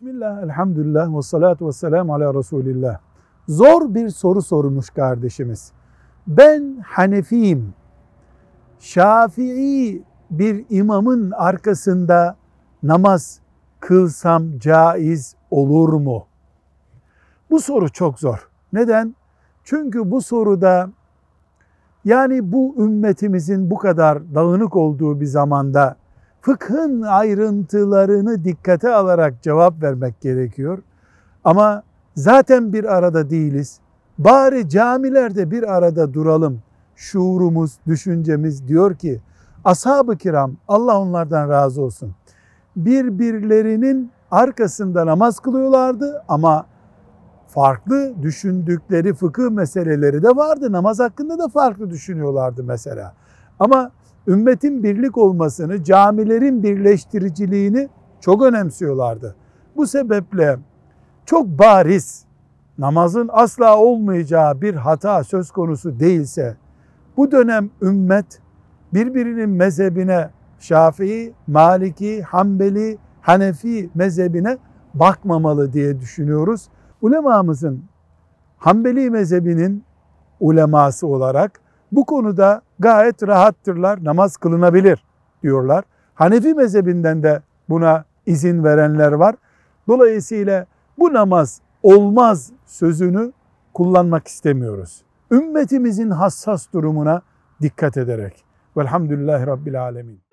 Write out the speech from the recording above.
Bismillah, elhamdülillah ve salatu ve selamu ala Resulillah. Zor bir soru sormuş kardeşimiz. Ben Hanefiyim. Şafii bir imamın arkasında namaz kılsam caiz olur mu? Bu soru çok zor. Neden? Çünkü bu soruda yani bu ümmetimizin bu kadar dağınık olduğu bir zamanda fıkhın ayrıntılarını dikkate alarak cevap vermek gerekiyor. Ama zaten bir arada değiliz. Bari camilerde bir arada duralım. Şuurumuz, düşüncemiz diyor ki ashab-ı kiram Allah onlardan razı olsun. Birbirlerinin arkasında namaz kılıyorlardı ama farklı düşündükleri fıkıh meseleleri de vardı. Namaz hakkında da farklı düşünüyorlardı mesela. Ama ümmetin birlik olmasını, camilerin birleştiriciliğini çok önemsiyorlardı. Bu sebeple çok bariz namazın asla olmayacağı bir hata söz konusu değilse bu dönem ümmet birbirinin mezhebine Şafii, Maliki, Hanbeli, Hanefi mezhebine bakmamalı diye düşünüyoruz. Ulemamızın Hanbeli mezhebinin uleması olarak bu konuda gayet rahattırlar, namaz kılınabilir diyorlar. Hanefi mezhebinden de buna izin verenler var. Dolayısıyla bu namaz olmaz sözünü kullanmak istemiyoruz. Ümmetimizin hassas durumuna dikkat ederek. Velhamdülillahi Rabbil Alemin.